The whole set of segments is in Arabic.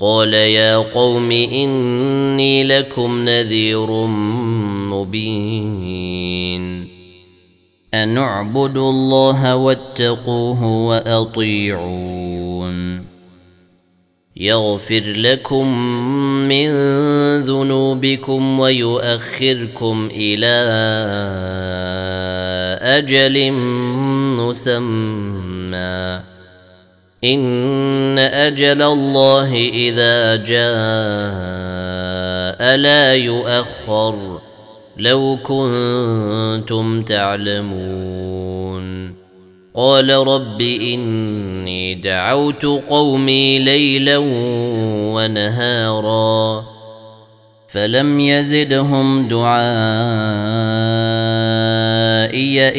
قال يا قوم إني لكم نذير مبين. أن اعبدوا الله واتقوه وأطيعون. يغفر لكم من ذنوبكم ويؤخركم إلى أجل مسمى. إن أجل الله إذا جاء لا يؤخر لو كنتم تعلمون. قال رب إني دعوت قومي ليلا ونهارا فلم يزدهم دعائي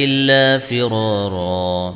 إلا فرارا.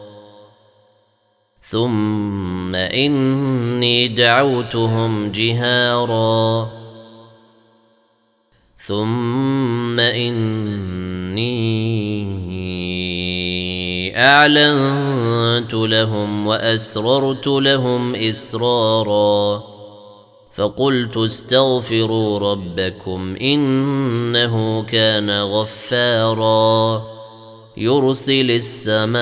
ثم إني دعوتهم جهارا. ثم إني أعلنت لهم وأسررت لهم إسرارا. فقلت استغفروا ربكم إنه كان غفارا. يرسل السماء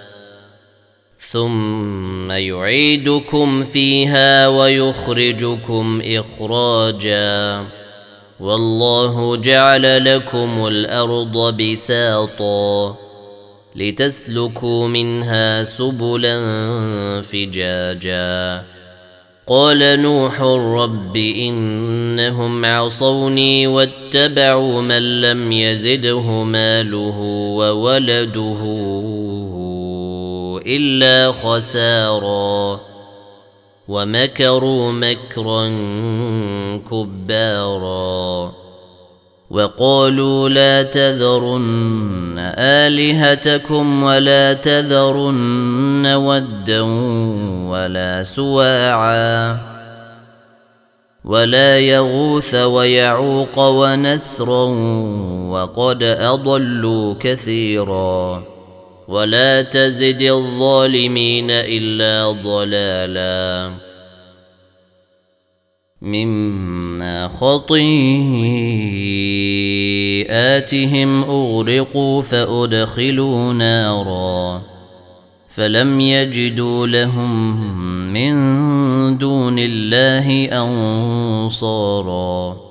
ثم يعيدكم فيها ويخرجكم إخراجا. والله جعل لكم الأرض بساطا لتسلكوا منها سبلا فجاجا. قال نوح رب إنهم عصوني واتبعوا من لم يزده ماله وولده. إلا خسارا ومكروا مكرا كبارا وقالوا لا تذرن آلهتكم ولا تذرن ودا ولا سواعا ولا يغوث ويعوق ونسرا وقد أضلوا كثيرا ولا تزد الظالمين إلا ضلالا. مما خطيئاتهم أغرقوا فأدخلوا نارا. فلم يجدوا لهم من دون الله أنصارا.